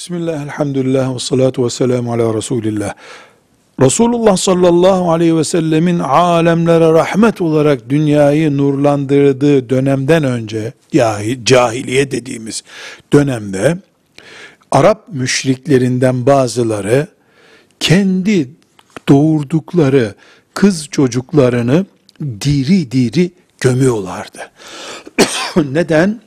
Bismillah, elhamdülillah ve salatu ve selamu ala Resulillah. Resulullah sallallahu aleyhi ve sellemin alemlere rahmet olarak dünyayı nurlandırdığı dönemden önce, cahil, cahiliye dediğimiz dönemde, Arap müşriklerinden bazıları, kendi doğurdukları kız çocuklarını diri diri gömüyorlardı. Neden?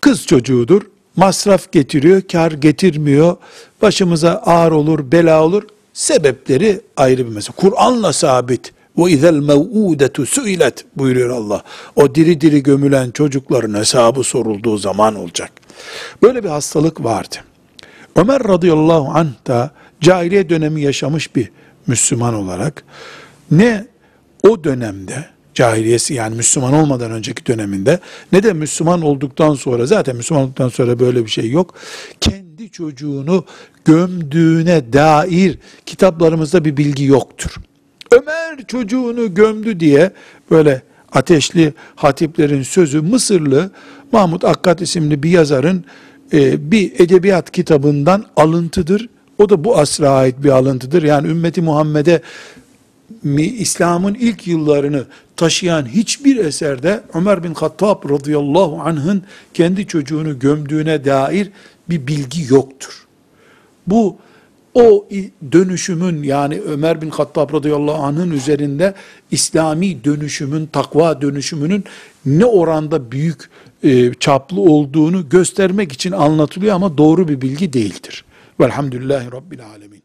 Kız çocuğudur, masraf getiriyor, kar getirmiyor, başımıza ağır olur, bela olur. Sebepleri ayrı bir mesele. Kur'an'la sabit. İzel mev'udetu suilet buyuruyor Allah. O diri diri gömülen çocukların hesabı sorulduğu zaman olacak. Böyle bir hastalık vardı. Ömer radıyallahu anh da cahiliye dönemi yaşamış bir Müslüman olarak ne o dönemde cahiliyesi yani Müslüman olmadan önceki döneminde ne de Müslüman olduktan sonra zaten Müslüman olduktan sonra böyle bir şey yok. Kendi çocuğunu gömdüğüne dair kitaplarımızda bir bilgi yoktur. Ömer çocuğunu gömdü diye böyle ateşli hatiplerin sözü Mısırlı Mahmut Akkat isimli bir yazarın e, bir edebiyat kitabından alıntıdır. O da bu asra ait bir alıntıdır. Yani ümmeti Muhammed'e İslam'ın ilk yıllarını taşıyan hiçbir eserde Ömer bin Hattab radıyallahu anh'ın kendi çocuğunu gömdüğüne dair bir bilgi yoktur. Bu o dönüşümün yani Ömer bin Hattab radıyallahu anh'ın üzerinde İslami dönüşümün, takva dönüşümünün ne oranda büyük e, çaplı olduğunu göstermek için anlatılıyor ama doğru bir bilgi değildir. Velhamdülillahi Rabbil Alemin.